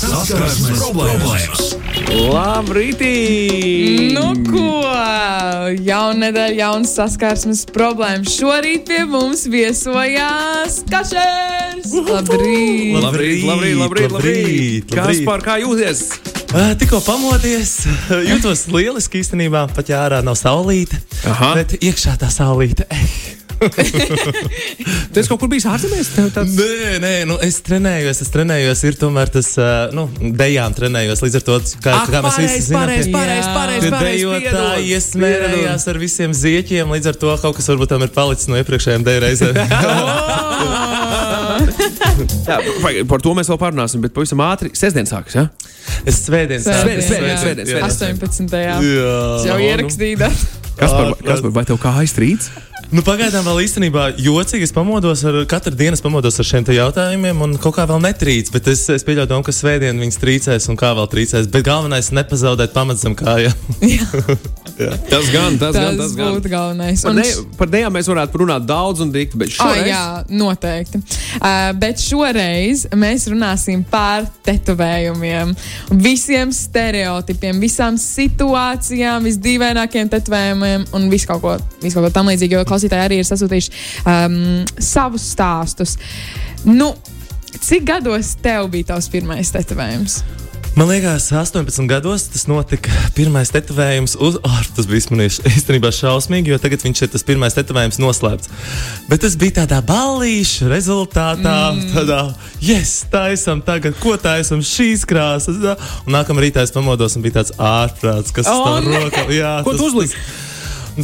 Saskarsmes problēmas! Labrīt! Nu, ko? Jauna nedēļa, jauns saskarsmes problēmas. Šorīt pie mums viesojās Kašers! Labrīt! Labrīt, labrīt, labrīt! labrīt. Kas par kā jūties? Tikko pamodies, jūtos lieliski īstenībā. Pat ja ārā nav saulīte, Aha. bet iekšā tā saulīte. Eh. Tu esi kaut kur bijis ārzemēs? Tāds- Nē, nē, nu, es trenējos, es trenējos, ir tomēr tas, nu, dejām trenējos. Līdz ar to, kā, Ak, kā mēs pareizi, visi zinām, pareizi, tie- pareizi, Jā. pareizi, tie pareizi, dejotāji iesmērējās ar visiem zieķiem. Līdz ar to kaut kas varbūt tam ir palicis no iepriekšējām deju reizēm. Jā, par to mēs vēl parunāsim, bet pavisam ātri. Sestdien sākas, ja? es svētdien, Svētdien, svētdien, jā. svētdien, svētdien. 18. Jā. Jā, Jau ierakstīta. Kas par, kas par, vai tev kā aizstrīds? Nu, pagaidām vēl īstenībā jocīgi. Es pamodos ar katru dienu, pamodos ar šiem jautājumiem, un kaut kā vēl netrīc. Bet es, es pieļauju, domu, ka svētdien viņas trīcēs, un kā vēl trīcēs. Bet galvenais ir nepazaudēt pamatu zem kājām. Tas gan, tas, gan, Tas tas gan. būtu galvenais. Par, ne, par dejām mēs varētu runāt daudz un dikti, bet šoreiz jā, noteikti. Uh, bet šoreiz mēs runāsim par tetovējumiem. Visiem stereotipiem, visām situācijām, visdīvainākajiem tetovējumiem un visu kaut ko, visu kaut ko tam līdzīgu. Jo klausītāji arī ir sasūtījuši um, savus stāstus. Nu, cik gados tev bija tavs pirmais tetovējums? Man liekas, 18 gados tas notika. Pirmais tetovējums, uz, oh, tas bija īstenībā šausmīgi, jo tagad viņš ir tas pirmais tetovējums noslēpts. Bet tas bija tādā ballīša rezultātā, mm. tādā, yes, tā esam tagad, ko tā esam šīs krāsas. Un nākamā rītā es pamodos un bija tāds ārprāts, kas O, tam nē! rokā. Ko tu uzliki? tas-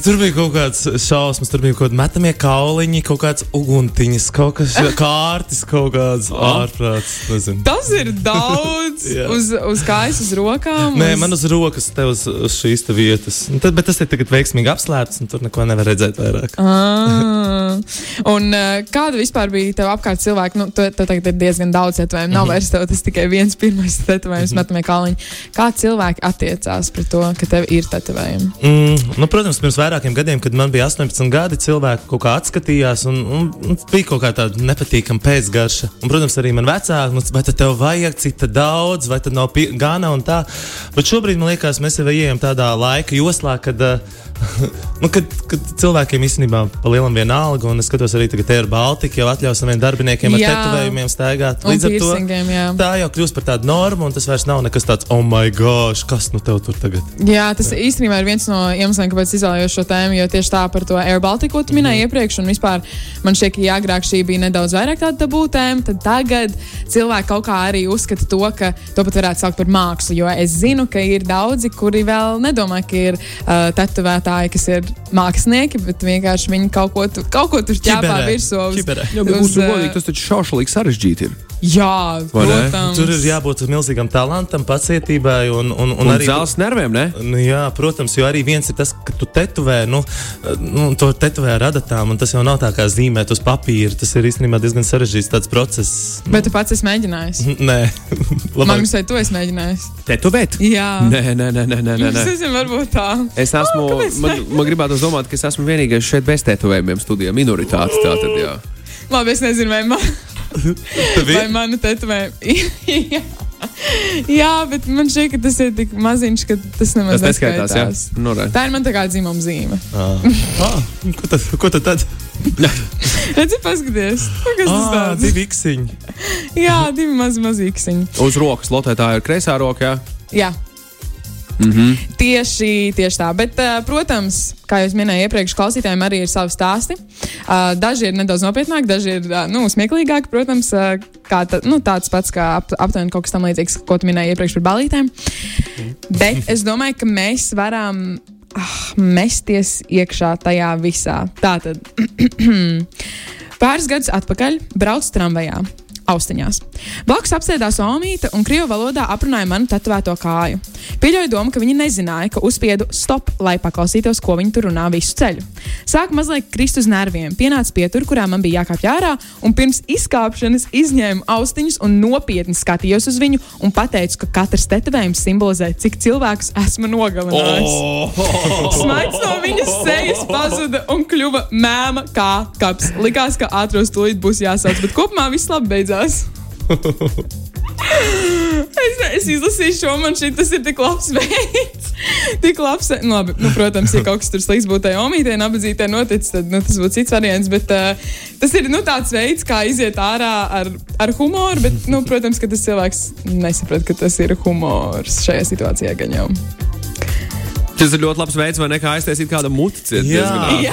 tur bija kaut kāds šausmas, tur bija kaut kāda metamie kauliņi, kaut kāds uguntiņas, kaut kas kārtis, kaut kāds ārprāts. Nezinu. Tas ir daudz uz, uz kājas, uz rokām. Nē, uz... man uz rokas, te uz, uz šīs te vietas. Un Tad, bet tas ir tagad veiksmīgi apslēpts, un tur neko nevar redzēt vairāk. Ah. Un uh, kāda vispār bija tev apkārt cilvēki? Nu, tu, tev tagad ir diezgan daudz tetovējumu. Nav vairs tev tas tikai viens pirmais tetovējums, mm -hmm. metamie kāliņi. Kā cilvēki attiecās pret to, ka tev ir tetovējumi? Mm, nu, protams, pirms vairākiem gadiem, kad man bija 18 gadi, cilvēki kaut kā atskatījās, un, un, un bija kaut kā tāda nepatīkama pēcgarša. Un, protams, arī man vecāki, nu, vai tev vajag cik tā daudz, vai tad nav gana un tā. Bet šobrīd man liekas, mēs jau ejam tādā laika joslā, kad. Uh, Nu, kad, kad cilvēkiem īstenībā pa lielam vienalga, un es skatos arī tagad Air Baltica jau atļaus saviem darbiniekiem ar Jā. tetovējumiem staigāt. Līdz ar to jā. tā jau kļūst par tādu normu, un tas vairs nav nekas tāds, oh, my gosh, kas nu tev tur tagad? Jā, tas īstenībā ir viens no iemesliem, kāpēc izvēlējos šo tēmu. Jo tieši tā par to Air Baltica, ko tu minēji Mhm. iepriekš, un vispār man šķiet, ka ja agrāk šī bija nedaudz vairāk tāda tabū tēma, tad tagad cilvēki kaut kā arī uzskata to, ka to pat varētu saukt par mākslu. Jo es zinu, ka ir daudzi, kuri vēl nedomā, ka ir uh, tetovētāji, kas ir mākslinieki, bet vienkārši viņi kaut ko, tu, kaut ko tur ķēpā virsū. uz- uz, godīgi, tas taču šaušalīgi sarežģīti ir. Jā, protams. Tur ir jābūt milzīgam talantam, pacietībai un, un, un, Un arī. dzels nerviem, ne? Nu, jā, protams, jo arī viens ir tas, ka tu tetuvē, nu, nu to tetuvē ar adatām, un tas jau nav tā kā zīmēt uz papīra. Tas ir īstenībā diezgan sarežģīts tāds process. Bet tu pats esi mēģinājis. Nē, labāk. Magnus, vai tu esi mēģinājis? Tetovēt? Jā. Nē, nē, nē, nē, nē, nē. Es nezinu, varbūt tā. Es esmu, kāpēc man, man gribētu domāt, ka es esmu vienīgais šeit bez tetovējumiem studijā, minoritāte. Tātad, jā. Labi, es nezinu, vai, man, vai manu tetovējumi. jā. bet man šķiet, ka tas ir tik maziņš, ka tas nemaz Tas neskaitās, jā. neskaitās. Nu, re. Tā ir man tā kā dzimuma zīme. Ah, ah, ko tad? Ko tad? tad? Redzi, paskaties, kas tas Ah, tāds. divi iksiņi. Jā, divi mazi mazīksiņi. Uz rokas lotētāja ir kreisā roka, jā. Jā. Mm -hmm. Tieši, tieši tā. Bet, uh, protams, kā jau minēju iepriekš, klausītājiem arī ir savi stāsti. Uh, daži ir nedaudz nopietnāki, daži ir uh, nu, smieklīgāki, protams, ta, nu, tāds pats kā ap, aptuveni kaut kas tam līdzīgs, ko tu minēji iepriekš par balītēm. Bet es domāju, ka mēs varam ah, mesties iekšā tajā visā. Tātad pāris gadus atpakaļ braucu tramvajā. Austiņās. Blakus apsēdās Omīte un krievu valodā aprunāja manu tetovēto kāju. Pieļauju domu, ka viņi nezināja, ka uzspiedu stop, lai paklausītos, ko viņi tur runā visu ceļu. Sāku mazliet krist uz nerviem, pienāca pie tur, kurā man bija jākāpj ārā, un pirms izkāpšanas izņēmu austiņas un nopietni skatījos uz viņu un pateicu, ka katrs tetovējums simbolizē, cik cilvēkus esmu nogalinājis. Oh! Smaids no viņas sejas pazuda un kļuva mēma kā kaps. Likās, ka ātros tūlīt būs jāsauc, bet kopumā viss labi beidzās. Es es izlasīju šo, man šī tas ir tik labs veids. tik labs, nu, labi, nu, protams, ja kaut kas tur slikts būtu tajā omītē, nabadzītē noticis, tad nu, tas būtu cits variants. Bet uh, tas ir nu, tāds veids, kā iziet ārā ar, ar humoru. Bet, nu, protams, ka tas cilvēks nesaprot, ka tas ir humors šajā situācijā gan jau. Tas ir ļoti labs veids, vai ne? Kā aiztaisīt kādu muti. Jā. Jā,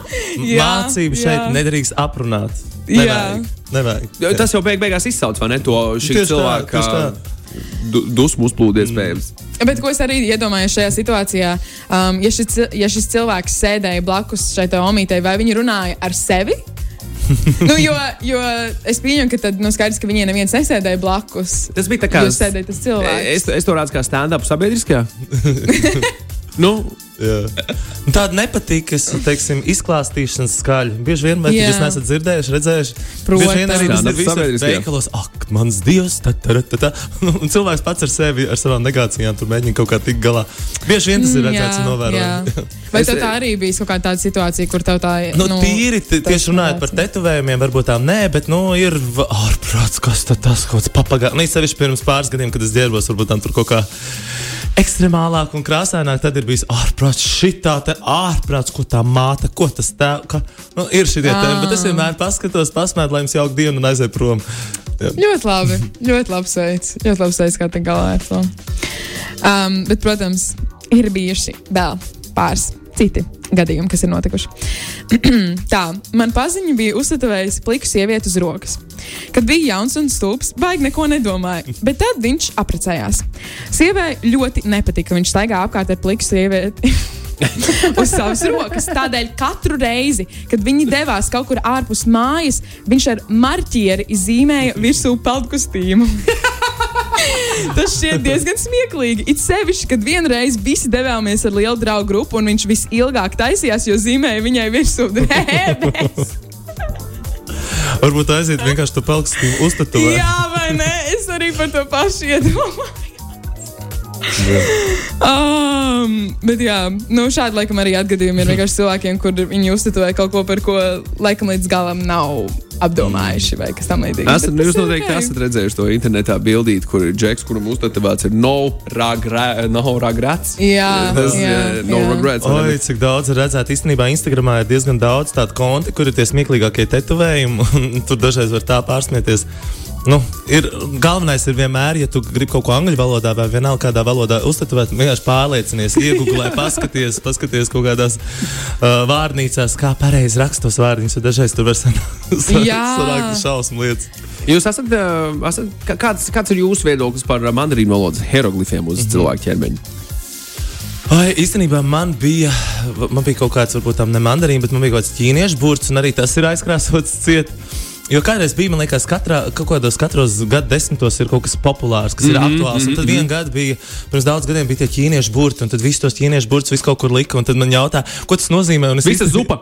jā, Mācību jā. šeit nedrīkst aprunāt. Jā. Nevajag. Nevajag. Jo Tas jau beig beigās izsauc, vai ne? To tā. du- dusmu uzplūdi iespējams. Bet ko es arī iedomājos šajā situācijā, um, ja, šis, ja šis cilvēks sēdēja blakus šai omītei, vai viņi runāja ar sevi? nu, jo, jo es pieņemu, ka tad nu, skaidrs, ka viņiem neviens nesēdēja blakus. Tas bija tā kā. Jūs sēdējat tas cilvēks. Es, es to redzu kā stand-up sabiedriskajā. nu, Jā. Un Tāda nepatīk, es teiksim, izklāstīšanas skaļa. Bieži vien, vai Jā. jūs neesat dzirdējuši, redzējuši? Protams. Bieži vien arī tas ir visur veikalos. Ak, mans dievs, tā, tā, tā, tā. Un cilvēks pats ar sevi, ar savām negācijām, tur mēģina kaut kā tikt galā. Bieži vien tas ir redzēts un novērojams. Vai tev tā arī bija kaut kāda tāda situācija, kur tev tā ir? Nu, nu, tīri tieši runājot par tetovējumiem, varbūt tā nē, bet nu, ir v- ārprāts, kas tad tas kaut kāds papagailis. Nu, sevišķi pirms pāris gadiem, kad es ģērbos, varbūt tam tur kaut kā ekstremālāk un krāsaināk, tad ir bijis ārprāts, šitā te ārprāts, ko tā māte, ko tas tā, ka, nu, ir šie tēmi, bet es vienmēr paskatos, pasmētu, lai jums jauka diena un aiziet prom. Jā. Ļoti labi. Ļoti labs veids. Ļoti labs veids, kā tikt galā ar to. Um, bet, protams, ir bijuši vēl pāris citi gadījumi, kas ir notikuši. Tā, man paziņa bija uzstāvējusi pliku sievieti uz rokas. Kad bija jauns un stulbs, baigi neko nedomāja, bet tad viņš apprecējās. Sievai ļoti nepatika, ka viņš staigā apkārt ar pliku sievieti. uz savas rokas. Tādēļ katru reizi, kad viņi devās kaut kur ārpus mājas, viņš ar marķieri zīmēja virsū peldkostīmu. Tas šķiet diezgan smieklīgi. It sevišķi, kad vienreiz visi devāmies ar lielu draugu grupu, un viņš visilgāk taisījās, jo zīmēja viņai virsū drēbes. Varbūt aiziet vienkārši to pelkstīnu uztatuvēt. Jā, vai ne? Es arī par to pašu iedomājos. Um, bet jā, nu, šādi laikam arī atgadījumi ir vienkārši cilvēkiem, kur viņi uztitulē kaut ko, par ko laikam līdz galam nav apdomājuši vai kas tam līdzīgs. esat, Bet jūs noteikti ok. esat redzējuši to internetā bildīt, kur ir džeks, kuram uztatāvēts ir no, ragra, no regrets. Jā, Tas ir no jā. regrets. Oi, cik daudz ir redzēt, īstenībā Instagramā ir diezgan daudz tādu kontu, kur ir tie smieklīgākie tetovējumi, un tur dažreiz var tā pārsmieties. Nu, ir, galvenais ir vienmēr, ja tu gribi kaut ko angļu valodā vai vienalga kādā valodā uztatuvēt, vienkārši pārliecinies, iegūlē, paskaties, paskaties kaut kādās uh, vārnīcās, kā pareizi rakstos vārdiņus, dažreiz tur var sanākt šausmu lietas. Jūs esat, uh, esat kā- kāds, kāds ir jūsu viedoklis par uh, mandarīnu valodas hieroglifiem uz cilvēku ķermeņa? Ai, īstenībā man bija, man bija kaut kāds, varbūt tam ne mandarīns, bet man bija kaut kāds ķīniešu burts, un arī tas ir aizkrāsots ciet. Jo kādreiz bija, man liekas, katrā, kaut kādos katros gadu desmitos ir kaut kas populārs, kas mm -hmm, ir aktuāls. Un tad vienā gadā bija, pirms daudz gadiem bija tie ķīniešu burti, un tad visus tos ķīniešu burtus visu kaut kur lika. Un tad man jautā, ko tas nozīmē. Un es Visa īsti- zupa.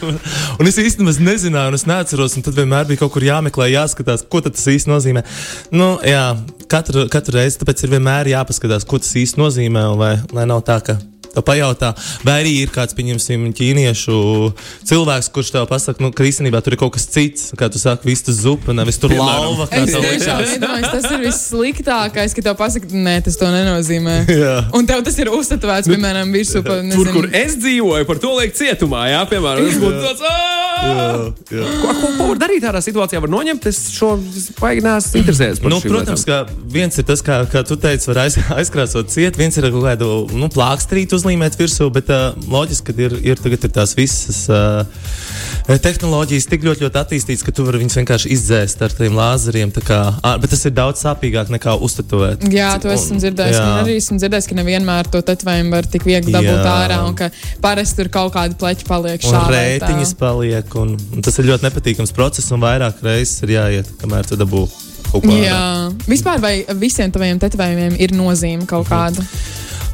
un es īstenībā nezināju, un es neatceros. Un tad vienmēr bija kaut kur jāmeklē, jāskatās, ko tas īsti nozīmē. Nu, jā, katru, katru reizi tāpēc ir vienmēr jāpaskatās, ko tas īsti nozīmē. Vai, lai nav tā, ka pajautā, vai arī ir kāds, pieņemsim, ķīniešu cilvēks, kurš tev pasaka, nu, ka īstenībā tur ir kaut kas cits, kā tu saki, viss tas zupa, nevis tur Piemēram. lauva. Es tiešām iedomājos, tas ir vissliktākais, ka tev pasaka, nē, tas to nenozīmē. Jā. Un tev tas ir uzstādīts, piemēram, virsū Tur, kur es dzīvoju, par to liek cietumā, jā, piemēram, tas būtu tāds. Jā, jā. Ko, ko, ko var darīt tādā situācijā? Var noņemt, es šo baigi neesmu interesējies Nu, protams, ka viens ir tas, kā, kā tu teici, var aiz, aizkrāsot ciet, viens ir kaut kādu nu, plākstrītu uzlīmēt virsū, bet uh, loģiski, ka ir, ir, tagad ir tās visas uh, tehnoloģijas tik ļoti, ļoti attīstītas, ka tu vari viņus vienkārši izdzēst ar tiem lāzeriem. Kā, ā, bet tas ir daudz sāpīgāk nekā uztatuvēt. Jā, to esmu dzirdējis. jā. Man arī esmu dzirdējis, ka nevienmēr to tetovējumu var tik viegli dabūt Jā. ārā, un ka parasti tur kaut kādi pleķi paliek šādi. rētiņas paliek, un, un tas ir ļoti nepatīkams process, un vairāk reizes ir jāiet, kamēr tu dabū. Jā, vispār vai visiem taviem tetovējumiem ir nozīme kaut kāda?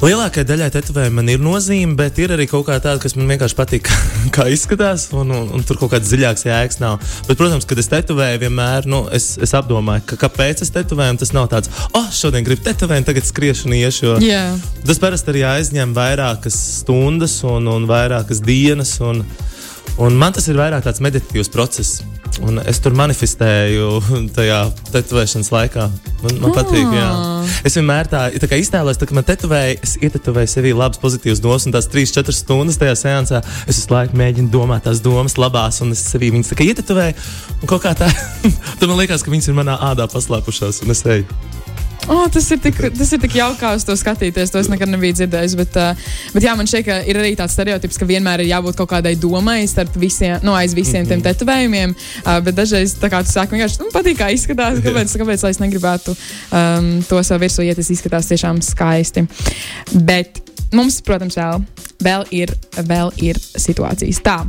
Lielākajai daļai tetovējumu man ir nozīme, bet ir arī kaut kā tāda, kas man vienkārši patīk, kā izskatās, un, un, un tur kaut kāds dziļāks jēgas nav. Bet, protams, kad es tetovēju, vienmēr nu, es, es apdomāju, ka, kāpēc es tetovēju. Tas nav tāds, oh, šodien gribu tetovēt, tagad skriešu un iešu. Jā, tas parasti arī aizņem vairākas stundas un, un vairākas dienas. Un, un man tas ir vairāk tāds meditatīvs process. Un es tur manifestēju tajā tetovēšanas laikā. Man, man patīk, jā. Es vienmēr tā, tā kā iztēlojos, ka man tetovēja, es ietetovēju sevī labas, pozitīvas domas, un tās 3-4 stundas tajā seansā es visu laiku mēģinu domāt tās domas labās, un es sevī viņas ietetovēju. Un kaut kā tā, tad man liekas, ka viņas ir manā ādā paslēpušās, un es eju. Oh, tas, ir tik, tas ir tik jauki, uz to skatīties. To es nekad nebiju dzirdējis. Bet, bet jā, man ka ir arī tāds stereotips, ka vienmēr ir jābūt kaut kādai domai starp visiem, no aiz visiem mm -hmm. tiem tetovējumiem. Uh, bet dažreiz, kā tu saki, vienkārši nu, patīk, kā izskatās. Kāpēc, kāpēc lai es negribētu um, to savu virsmu iet? Tas izskatās tiešām skaisti. Bet mums, protams, vēl, vēl, ir, vēl ir situācijas. Tā.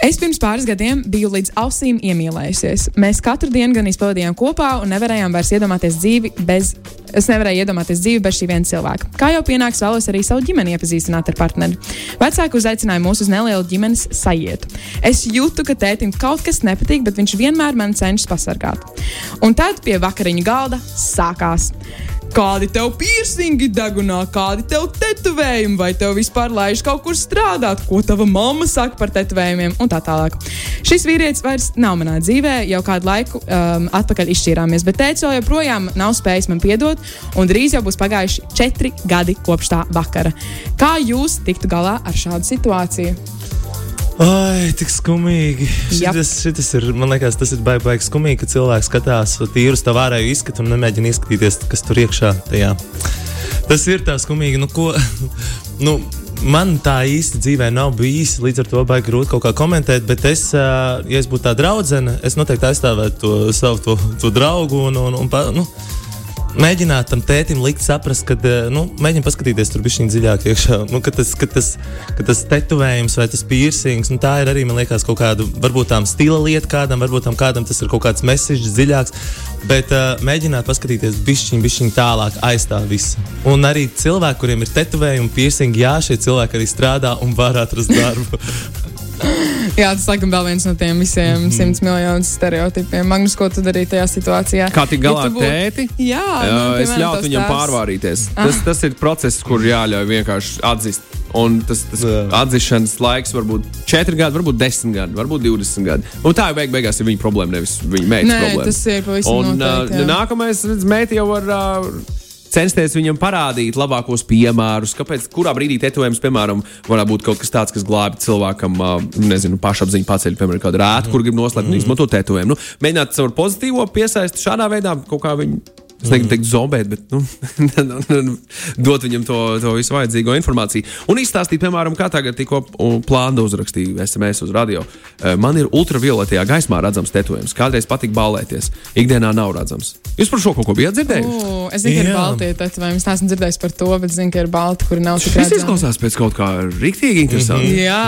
Es pirms pāris gadiem biju līdz ausīm iemīlējusies. Mēs katru dienu gan izpildījām kopā un nevarējām vairs iedomāties dzīvi bez. Es nevarēju iedomāties dzīvi bez šī viena cilvēka. Kā jau pienāks, vēlos arī savu ģimeni iepazīstināt ar partneri. Vecāki uzaicināja mūs uz nelielu ģimenes sajietu. Es jūtu, ka tētim kaut kas nepatīk, bet viņš vienmēr man cenšas pasargāt. Un tad pie vakariņu galda sākās. Kādi tev piercingi degunā, kādi tev tetovējumi, vai tev vispār laiž kaut kur strādāt, ko tava mamma saka par tetovējumiem un tā tālāk. Šis vīrietis vairs nav manā dzīvē, jau kādu laiku um, atpakaļ izšķīrāmies, bet vēl joprojām nav spējis man piedot, un drīz jau būs pagājuši četri gadi kopš tā vakara. Kā jūs tiktu galā ar šādu situāciju? Ai, tik skumīgi. Šitas, šitas ir, man liekas, tas ir baigi, baigi skumīgi, ka cilvēks skatās tīri uz tavu ārēju izskatu un nemēģina izskatīties, kas tur iekšā tajā. Tas ir tā skumīgi. Nu, ko, nu, man tā īsti dzīvē nav bijis, līdz ar to baigi grūti kaut kā komentēt, bet es, ja es būtu tā draudzene, es noteikti aizstāvētu to savu to, to draugu un, un, un pa, nu, mēģināt tam tētim likt saprast, ka, nu, mēģināt paskatīties tur bišķiņ dziļāk iekšā. Nu, ka, tas, ka, tas, ka tas tetovējums vai tas piercings, nu, tā ir arī, man liekas, kaut kāda, varbūt tām stila lieta kādam, varbūt tam kādam tas ir kaut kāds mesiģis dziļāks, bet uh, mēģināt paskatīties bišķiņ, bišķiņ tālāk aiz tā visa. Un arī cilvēki, kuriem ir tetovējumi, piercingi, jā, šie cilvēki arī strādā un var atrast darbu. Jā, tas laikam vēl viens no tiem visiem Mhm. simts miljonu stereotipiem. Magnus, ko tu darīji tajā situācijā? Kā tik galā Ja būtu- tēti? Jā, Jā, nu, es ļautu viņam tēvs- pārvārīties. Tas, tas ir process, kur jāļauj vienkārši atzīt. Un tas, tas atzīšanas laiks var būt 4 gadi, varbūt 10 gadi, varbūt 20 gadi. Un tā jau beig beigās ir viņa problēma, nevis viņa meitas Nē, problēma. tas ir pavisam Un, noteikti, uh, nākamais, redz, meita jau var uh, censties viņam parādīt labākos piemērus, kāpēc, kurā brīdī tetovējums, piemēram, varētu būt kaut kas tāds, kas glābi cilvēkam, uh, nezinu, pašapziņu paceļ, piemēram, kādu rētu, kur grib noslēpt un izmanto tetovējumu. Nu, mēģināt caur pozitīvo piesaisti šādā veidā kaut kā viņu. Es negribu teikt, zombēt, bet nu, dot viņam to, to visu vajadzīgo informāciju. Un izstāstīt, piemēram, kā tagad tikko plānu uzrakstīju SMS uz radio. Eh, Man ir ultravioletajā gaismā redzams tetovējums. Kādreiz patīk ballēties. Ikdienā nav redzams. Jūs par šo kaut ko bijat dzirdējuši? O, Es zinu, ka ir balti tetovējumi. Es neesmu dzirdējis par to, bet zinu, ka ir balti, kuri nav tik Tas redzami. izklausās pēc kaut kā rīktīgi interesanti. Jā,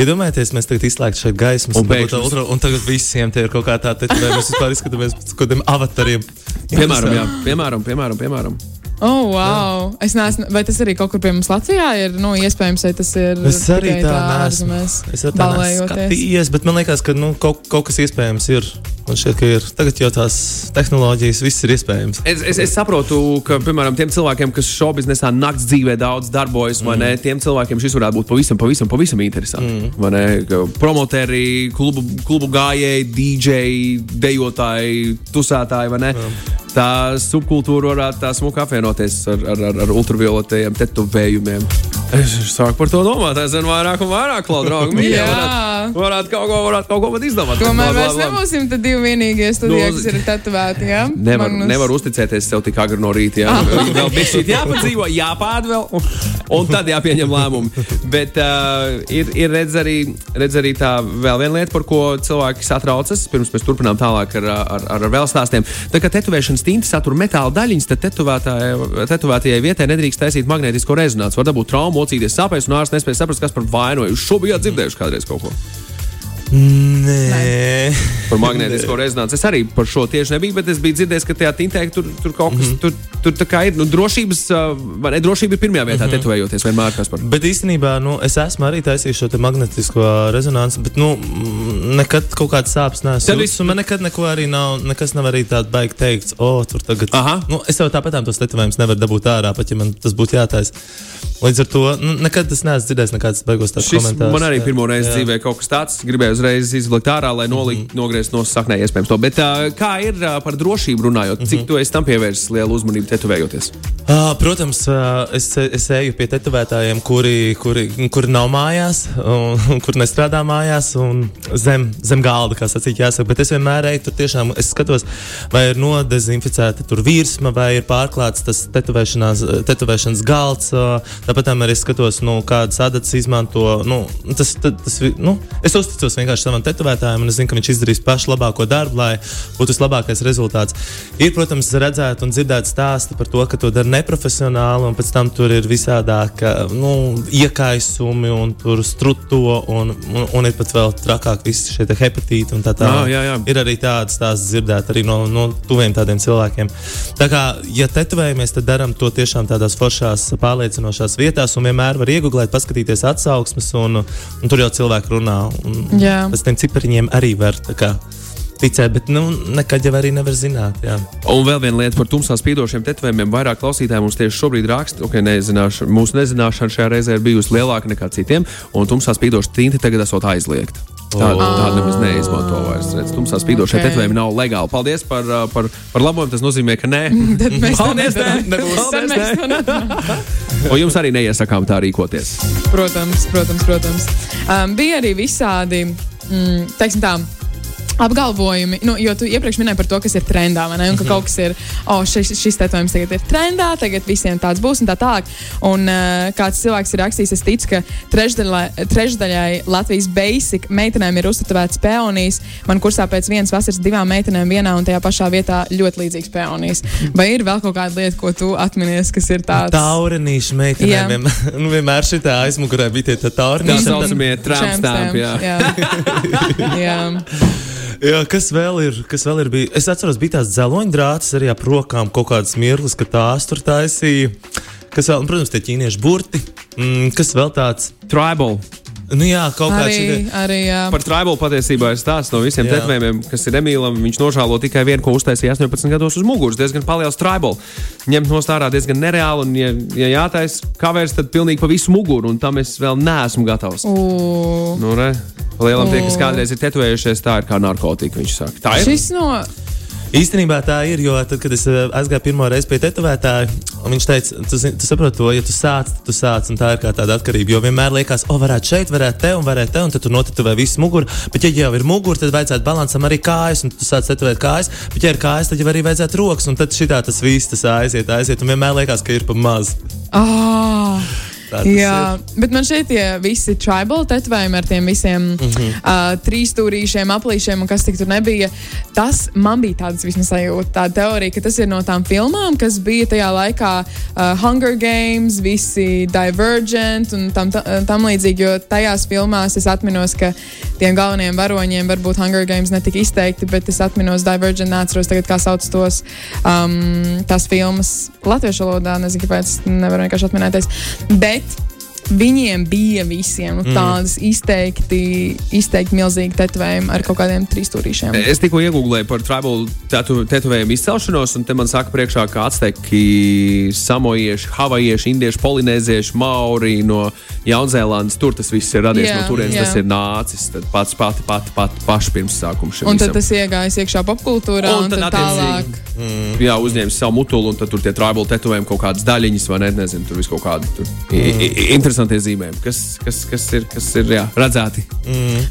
Iedomājieties, mēs tagad izslēgtu šeit gaismas, Un un, ultra, un tagad visiem te ir kaut kā tāda tetovējuma. Mēs vispār izskatāmies pēc kaut kādiem avatariem. Piemēram, jā, piemēram, piemēram, piemēram. Oh, wow. Es neesmu, vai tas arī kaut kur pie mums Latvijā ir? Nu, iespējams, vai tas ir. Es arī tā neesmu. Es arī tā neesmu bet man liekas, ka nu, kaut, kaut kas iespējams ir. Man šķiet, ka ir. Tagad jau tās tehnoloģijas, viss ir iespējams. Es, es, es saprotu, ka, piemēram, tiem cilvēkiem, kas šobrīd naktas dzīvē daudz darbojas, vai ne, tiem cilvēkiem šis varētu būt pavisam, pavisam, pavisam interesanti. Mm. Ne, promoteri, klubu, klubu gājēji, dīdžeji, dejotāji, tusētāji, vai ne? Tā subkultūra varētu tā smuki apvienoties ar, ar, ar, ar ultravioletējiem tetovējumiem. Es sāku par to domāt, es zinu vairāk un vairāk, Klauds, draugi. mīļie, Jā. Varētu, varētu kaut ko, varētu kaut ko pat izdomāt. Tomēr mēs nebūsim tad divi vienīgie studijā, Nu, kas ir tetovēti. Ja? Nevar, Magnus. nevar uzticēties sev tik agri no rīta. Jā, vēl bija šī jāpadzīvo, jāpād vēl, un, un tad jāpieņem lēmumi. Bet uh, ir, ir redz, arī, redz arī tā vēl viena lieta, par ko cilvēki satraucas. Pirms mēs turpinām tālāk ar, ar, ar, ar vēl stāstiem. Tā kā tetovēšanas tinta satur metāla daļiņas, tad tetovētājai tetovētājai vietai nedrīkst taisīt magnētisko rezonanci. Var dabūt traumu, mocīties sāpēs, un ārsts nespēja saprast, kas par vainu. Jūs šo bijāt dzirdējuši kādreiz kaut ko? Nē, Par magnētisko rezonanci. Es arī par šo tieši nebiju, bet es biju dzirdējis, ka tajā tintē tur, tur kaut kas Mhm. tur, tur tā kā ir. Nu, drošības, vai ne, drošība ir pirmajā vietā, Mhm. tetovējoties vienmēr kas par. Bet īstenībā nu, es esmu arī taisījis šo te magnetisko rezonanci, bet nu, mm, nekad kaut kādas sāpes Tad nesu. viss- Man nekad neko arī nav, nekas nav arī tāds baigi teikts, o, tur tagad. Aha. Nu, es jau tāpat tos tetovējumus nevaru dabūt ārā, pat ja man tas būtu jātaisa. Līdz ar to nu, nekad tas neesmu dzirdējis nekādas beigās tādas Šis komentārus. man arī Jā, pirmo reizi jā. dzīvē kaut kas tāds, gribēju uzreiz izvilkt ārā, lai nolikt, mm -hmm. nogriezt no saknē iespējams to. Bet uh, kā ir uh, par drošību runājot? Cik mm -hmm. tu esi tam pievērsis lielu uzmanību tetovējoties? Uh, protams, uh, es, es eju pie tetovētājiem, kuri, kuri, kuri nav mājās, un, kur nestrādā mājās, un zem, zem galda, kā sacīt, jāsaka. Bet es vienmēr eju tur tiešām, es skatos, vai ir nodezinficēta tur virsma, vai ir pārklāts tas tetovēšanas galds. Uh, tāpat arī skatos, nu, kādas adatas izmanto. Nu, tas, tas, tas, nu, es uzticos vienkārši savam tetovētājam, un es zinu, ka viņš izdarīs pašu labāko darbu, lai būtu vislabākais rezultāts. Ir, protams, redzēt un dzirdēt stāstu par to, ka to dara neprofesionāli, un pēc tam tur ir visādāk nu, iekaisumi, un tur struto, un, un, un ir pat vēl trakāk visi šie hepatīti un tā tālāk. Jā, jā, jā. Ir arī tādas stāstus dzirdēt arī no, no tuviem tādiem cilvēkiem. Tā kā, ja tetovējamies, tad darām to tiešām tādās foršās, pārliecinošās vietās, un vienmēr var iegūt, paskatīties atsauksmes, un, un tur jau cilvēki runā. Jā. Pēc tam cipariņiem arī var kā, ticēt, bet nu, nekad jau arī nevar zināt. Jā. Un vēl viena lieta par tumsā spīdošiem tetovējumiem. Vairāk klausītāji mums tieši šobrīd raksta, ka okay, nezināš, mūsu nezināšana šajā reizē ir bijusi lielāka nekā citiem, un tumsā spīdoša tinta tagad esot aizliegta. Tāda tā nemaz neizmanto vairs. Redz, tumsā spīdošie okay. tetovējumi nav legāli. Paldies par, par, par labojumu. Tas nozīmē, ka nē. Tad mēs to Paldies, nē. Nebūs. Paldies, nē. Un jums arī neiesakām tā rīkoties. Protams, protams, protams. Um, bija arī visādi, mm, teiksim tā. Apgalvojumi, nu, jo tu iepriekš minēji par to, kas ir trendā, vai ne? Un ka kaut kas ir, oh, šis, šis tetovējums tagad ir trendā, tagad visiem tāds būs un tā tālāk. Un uh, kāds cilvēks ir rakstījis, es ticu, ka trešdaļai, trešdaļai Latvijas basic meitenēm ir uztatovēts peonijas. Man kursā pēc vienas vasaras divām meitenēm vienā un tajā pašā vietā ļoti līdzīgs peonijas. Vai ir vēl kaut kāda lieta, ko tu atminies, kas ir tāds? Taurinīša Jā. meitenēm vienmēr, nu, vienmēr šī aizmugurē bija tie tā Tā saucamie tramstāmpi. jā. jā. jā. Jā, kas vēl ir? Kas vēl ir bija? Es atceros, bija tās dzeloņdrātas arī ap rokām kaut kādas mirklis, ka tās tur taisīja. Kas vēl, un, protams, tie ķīniešu burti. Mm, kas vēl tāds? Tribal. Nu jā, kaut arī jā. Par tribal patiesībā ir stāsts no visiem tetovējumiem, kas ir Emīlam. Viņš nožēlo tikai vienu, ko uztaisīja 18 gados uz muguras. Diezgan liels tribal. Ņemt no stārā diezgan nereāli, un, ja, ja jātaisa kavērs, tad pilnīgi pa visu muguru, un tam es vēl neesmu gatavs. U, Nu, re. Lielam tie, kas kādreiz ir tetovējušies, tā ir kā narkotika. Viņš saka, tā ir. Šis no. Īstenībā tā ir, jo tad, kad es eh, aizgāju pirmo reizi pie tetovētāja, viņš teica, tu, tu saproti to, ja tu sāc, tad tu sāc, un tā ir kā tāda atkarība. Jo vienmēr liekas, o, varētu šeit, varētu te, un varētu te, un tad tu notetuvē visu muguru. Bet, ja jau ir mugura, tad vajadzētu balansam arī kājas, un tu sāc tetovēt kājas. Bet, ja ir kājas, tad jau arī vajadzētu rokas, un tad šitā tas viss tas aiziet, aiziet, un vienmēr liekas, ka ir pa maz. Oh. Jā, bet man šeit tie visi tribal tetovējumi ar tiem visiem mm. -hmm. uh, trīsstūrīšiem, aplīšiem un kas tik tur nebija. Tas man bija tāds vismaz sajūta, tā teorija, ka tas ir no tām filmām, kas bija tajā laikā uh, Hunger Games, visi Divergent un tam, ta- tam līdzīgi, jo tajās filmās es atminos, ka tiem galvenajiem varoņiem varbūt Hunger Games netika izteikti, bet es atminos Divergent, neatceros tagad, kā sauc tos um, tās filmas latviešu valodā, nezinu, kāpēc nevaru vienkārši atminēties. Bet night. Viņiem bija visiem nu, tādas mm. izteikti, izteikti milzīgi tetovējumi ar kaut kādiem trīsstūrīšiem. Es tikko iegūlēju par tribal tetu, tetovējumu izcelšanos, un te man saka, priekšā, ka azteki, samojieši, havajieši, indieši, polinēzieši, mauri no Jaunzēlandes. Tur tas viss ir radies Jā, no turienes, tas ir nācis. Tad pats pati, pati, pati paši pirms sākuma šim Un tad visam. tas iegājis iekšā popkultūrā, Un un, tad tad tālāk. attiecīgi- Jā, uzņēmis savu mutulu, un tad tur tie tribal tetovējumi kaut kādas daļiņas, vai ne? Nezinu, tur viss kaut kādi tur i- i- interesanti zīmējumi, kas, kas, kas ir, kas ir jā, redzēti.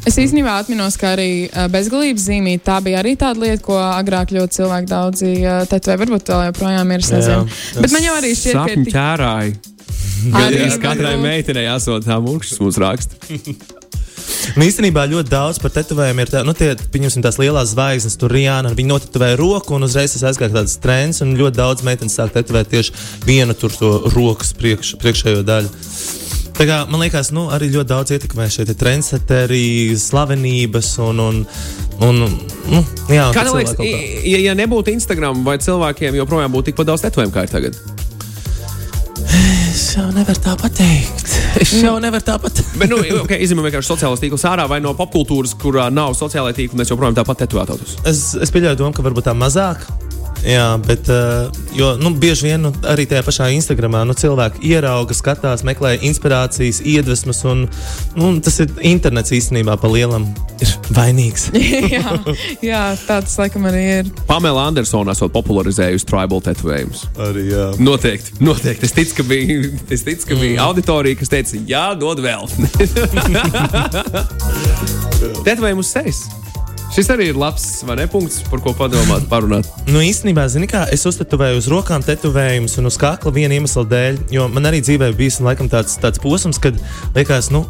Es īstenībā atminos, ka arī bezgalības zīmīte tā bija arī tāda lieta, ko agrāk ļoti cilvēki daudzi tetovēja. Varbūt vēl joprojām ir, es nezinu. Jā. Bet man jau arī šķiet, ka Sapņu tik- ķērāji. Arī katrai meitenei esot tā mūžs mums raksta. Un īstenībā ļoti daudz par tetovējumiem ir tā, nu, tie, pieņemsim, tās lielās zvaigznes, tur Rijāna. Viņi notetovēja roku, un uzreiz tas aizgāja tāds trends, un ļoti daudz meitenes sāk tetovēt tieši vienu tur to rokas priekš, priekšējo daļu. Kā, man liekas, nu, arī ļoti daudz ietekmē šie trendseteri, slavenības un, un, un nu, jā, Kā tev liekas, ja, ja nebūtu Instagram, vai cilvēkiem joprojām būtu tikpat daudz tetovējumu kā ir tagad? Es jau nevaru tā pateikt. Es jau nevaru tā pateikt. Bet, nu, okay, izņemot vienkārši sociālās tīklus ārā vai no popkultūras, kurā nav sociālai tīkli, mēs joprojām tāpat tetovētu. Es, es pieļauju domu, ka varbūt tā mazāk. Jā, bet uh, jo, nu, bieži vien nu, arī tajā pašā Instagramā nu, cilvēki ierauga, skatās, meklē inspirācijas, iedvesmas. Un, nu, tas ir internets īstenībā pa lielam ir vainīgs. jā, jā, tāds laikam arī ir. Pamela Andersona esot popularizējusi tribal tetovējumus. Arī, jā. Noteikti, noteikti. Es ticu, ka bija, es ticu, ka bija auditorija, kas teica, jā, dod vēl. Tetovējumu uz sejas. Šis arī ir labs ne, punkts, par ko padomāt, parunāt. Nu, īstenībā, zini, kā es uztetovēju uz rokām tetovējumus un uz kakla viena iemesla dēļ, jo man arī dzīvē bijis laikam, tāds, tāds posms, kad liekas, nu,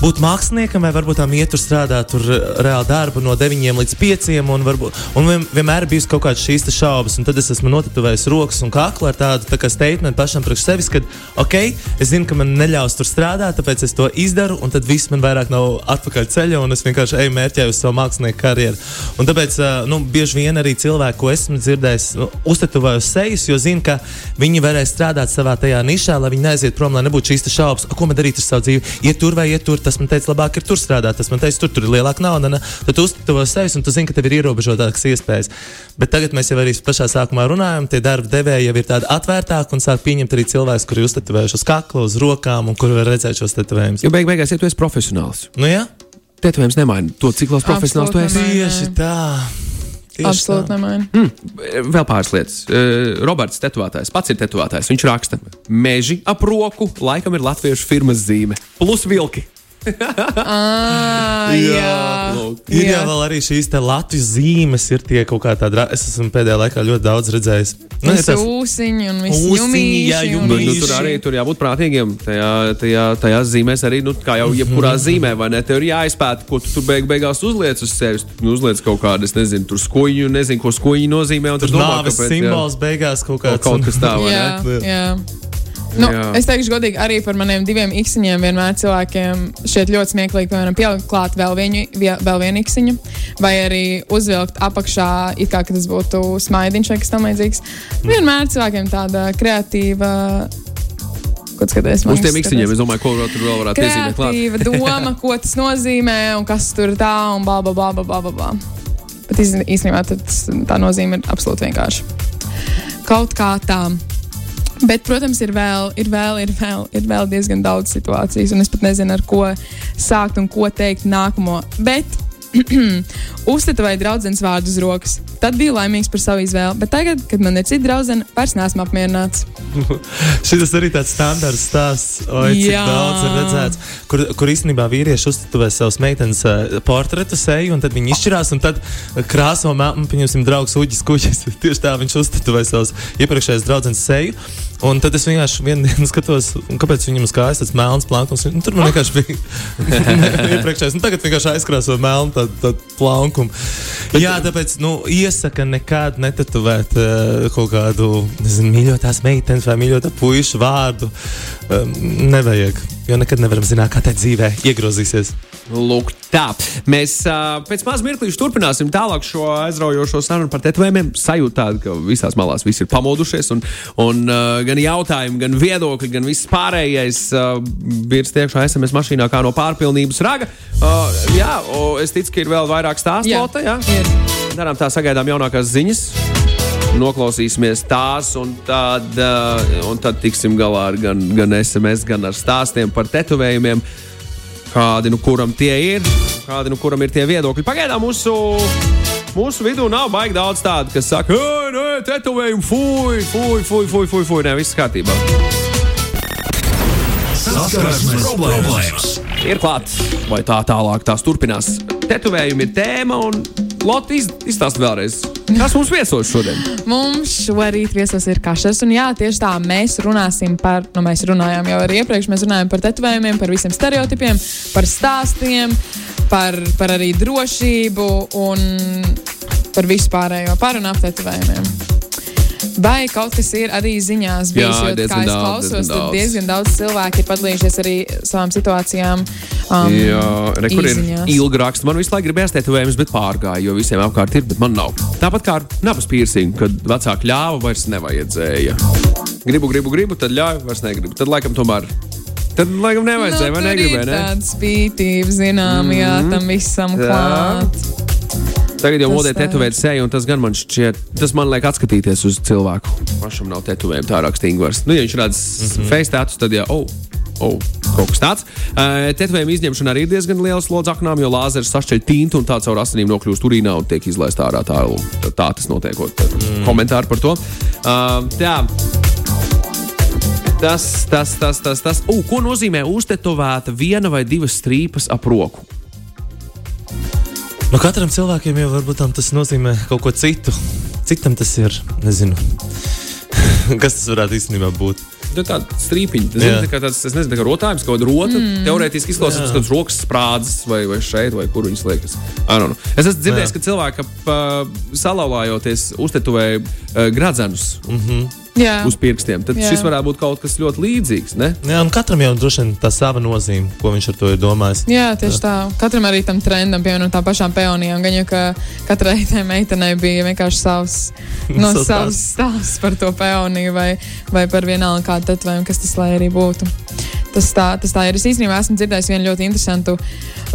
būt māksliniekam vai varbūt tam iet tur strādāt, tur reāli darbu no 9 līdz 5. Un, varbūt, un vien, vienmēr bijusi kaut kādas šīs šaubas, un tad es esmu notetovējis rokas un kaklu ar tādu tā statement pašam priekš sevis, ka, ok, es zinu, ka man neļaus tur strādāt, tāpēc es to izdaru, un tad viss man vairāk nav atpakaļ ceļā, un es vienkārši eju mērķēju uz savu mākslinieku karjeru. Un tāpēc nu, bieži vien arī cilvēki, ko esmu dzirdējis, nu, uztetovēju sejas, jo zinu, ka viņi varēs strādāt savā tajā nišā, lai viņi neaiziet prom, lai nebūtu šīs šaubas, ko man darīt ar savu dzīvi. Iet tur vai iet tur, tas man teica, labāk ir tur strādāt, tas man teica, tur, tur ir lielāka nauda. Ne? Tad uztetovo sejas, un tu zini, ka tev ir ierobežotākas iespējas. Bet tagad mēs jau arī pašā sākumā runājam, tie darba devēji jau ir tādi atvērtāki un sāk pieņemt arī cilvēkus, kuri uztetovējuši uz kakla, uz rokām un kuri var redzēt šos tetovējumus. Jo beig beigās, ja tu esi profesionāls, nu, jā? Tetovējums nemaina to, cik liels profesionāls tu esi. Tieši tā. Absolūti nemaina. Mm, vēl pāris lietas. Uh, Roberts, tetovētājs, pats ir tetovētājs. Viņš raksta, meži ap roku laikam ir latviešu firmas zīme. Plus vilki. Ah, jā, jā. Ir jau arī šīs Latvijas zīmes, ir tie kaut kā tādi. Es esmu pēdējā laikā ļoti daudz redzējis. Nu, tas ir ūsiņi un viss ūsiņi, jā, Nu, nu, tur arī tur jābūt prātīgiem. Tajā, tajā, tajā zīmēs arī, nu, kā jau jebkurā Mhm. zīmē, vai ne? Tev ir jāizpēta, ko tu tur beig, beigās uzliec uz sevis. Nu, uzliec kaut kādu, es nezinu, tur skoju, nezinu, ko skoju nozīmē. un Tur domā, kāpēc, jā, simbols beigās kaut kāds. Kaut kas tā, Nu, Jā. es teikšu, godīgi, arī par maniem diviem īsiņiem vienmēr cilvēkiem šķiet ļoti smieklīgi, piemēram, pielikt klāt vēl vienu, vie- vēl vienu īsiņu, vai arī uzvilkt apakšā, it kā tas būtu smaidiņš vai kas tam līdzīgs. Vienmēr cilvēkiem tāda kreatīva. Ko skaties? Uz tiem īkšķiņiem, es domāju, ko tur vēl varētu iezīmēt kreatīva doma, ko tas nozīmē un kas tur tā un bla, bla, bla, bla, bla. Bet īsten- īstenībā tā nozīme ir absolūti vienkārša. Kaut kā tā. Bet, protams, ir vēl, ir, vēl, ir, vēl, ir vēl diezgan daudz situācijas, un es pat nezinu, ar ko sākt un ko teikt nākamo. Bet uztetovēju draugus vārdu uz rokas. Tad biju laimīgs par savu izvēli, bet tagad, kad man ir citi draugi, vairs neesmu apmierināts. Šis arī tāds standarts stāsts, oi, cik daudz ir redzēts, kur, kur īstenībā vīrieši uztuvē savus meitenes uh, portretu seju, un tad viņi izšķirās, un tad krāso, pieņemsim, draugs Uģis Kuģis. Tieši tā viņš uztuvē savus iepriekšējās draudzenes seju. Un tad es vienkārši vienu dienu skatos, kāpēc viņam uz kājas tāds melns plankums. Nu, tur man vienkārši bija iepriekšējais. Nu, tagad vienkārši aizkrāso melnu tādu tā plankumu. Jā, tāpēc nu, iesaka nekad netatuvēt uh, kaut kādu nezinu, mīļotās meitenes vai mīļotā puiša vārdu. Um, nevajag, jo nekad nevaram zināt, kā tā dzīvē iegrozīsies. Lūk, tā. Mēs uh, pēc maz mirklīša turpināsim tālāk šo aizraujošo sarunu par tetovējumiem. Sajūta tāda, ka visās malās viss ir pamodušies, un, un uh, gan jautājumi, gan viedokļi, gan viss pārējais uh, virs tiekšā SMS mašīnā kā no pārpilnības raga. Uh, jā, o, es ticu, ka ir vēl vairāk stāstu. Jā, jā? ir. Darām tā, sagaidām jaunākās ziņas. Noklausīsimies tās, un tad, uh, un tad tiksim galā ar gan, gan SMS, gan ar stāstiem par tetovējumiem kādi nu kuram tie ir, kādi nu kuram ir tie viedokļi. Pagaidām mūsu, mūsu vidū nav baigi daudz tādu, kas saka, ej, nē, tetovējumi, fuj, fuj, fuj, fuj, fuj, fuj, nē, viss kārtībā. Saskarsmes problēmas. Ir klāts, vai tā tālāk tās turpinās. Tetovējumi ir tēma, un Iz, izstāsta vēlreiz, kas mums viesos šodien. Mums šorīt viesos ir kašas, un jā, tieši tā mēs runāsim par, nu, mēs runājām jau arī iepriekš, mēs runājam par tetovējumiem, par visiem stereotipiem, par stāstiem, par, par arī drošību un par vispārējo par un ap tetovējumiem. Vai kaut kas ir arī ziņās bijis, Jā, jo, kā es daudz, klausos, tad diezgan daudz cilvēku ir padalījušies arī savām situācijām. Um, Jā, re, kur ir raksta. Man visu laiku gribējās tetovējumus, bet pārgāju, jo visiem apkārt ir, bet man nav. Tāpat kā ar nabas piercing, kad vecāki ļāva, vairs nevajadzēja. Gribu, gribu, gribu, tad ļauj, vairs negribu. Tad laikam tomēr. Tad laikam nevajadzēja, vai Nu, tur negribēja? Ne? Tāda spītība, zinām, jā, tam visam Jā. Tagad jau modē tā tetovēt seju, un tas gan man šķiet, tas man liek atskatīties uz cilvēku. Pašam nav tetovējumi tā rakstīgi vairs. Nu, ja viņš redz mm -hmm. face tatus, tad jau, oh, oh, kaut kas tāds. Uh, tetovējuma izņemšana arī ir diezgan liela slodze aknām, jo lāzers sašķeļ tintu un tā caur asinīm nokļūst urīnā un tiek izlaista ārā. Tā, tā, tā tas notiek. Mm. Komentāri par to. Uh, jā. Tas, tas, tas, tas, tas. Uh, ko nozīmē uztetovēta viena vai divas strīpas ap roku? Nu, katram cilvēkam jau varbūt tam tas nozīmē kaut ko citu. Citam tas ir, nezinu, kas tas varētu īstenībā būt. Tā ir tāda strīpiņa. Tas ir kā tāds, es nezinu, kā rotājums, kaut kāda rota. Mm. Teorētiski izklausās, ka tas rokas sprādzes vai, vai šeit, vai kur viņas liekas. I don't know. Es esmu dzirdējis, Jā. ka cilvēki uh, salauzājoties uztetuvēja uh, gradzenus mm -hmm. Jā. uz pirkstiem. Tad Jā. šis varētu būt kaut kas ļoti līdzīgs. Ne? Jā, un katram jau droši vien tā sava nozīme, ko viņš ar to ir domājis. Jā, tieši tā. Katram arī tam trendam, piemēram, tā pašām peonijām. Gan jau ka katrai tai meitenei bija vienkārši savs, no, Savs stāsts par to peoniju vai, vai par vienalga kādu tetovējumu, kas tas lai arī būtu. Tas tā, tas tā ir. Es īstenībā esmu dzirdējis vienu ļoti interesantu.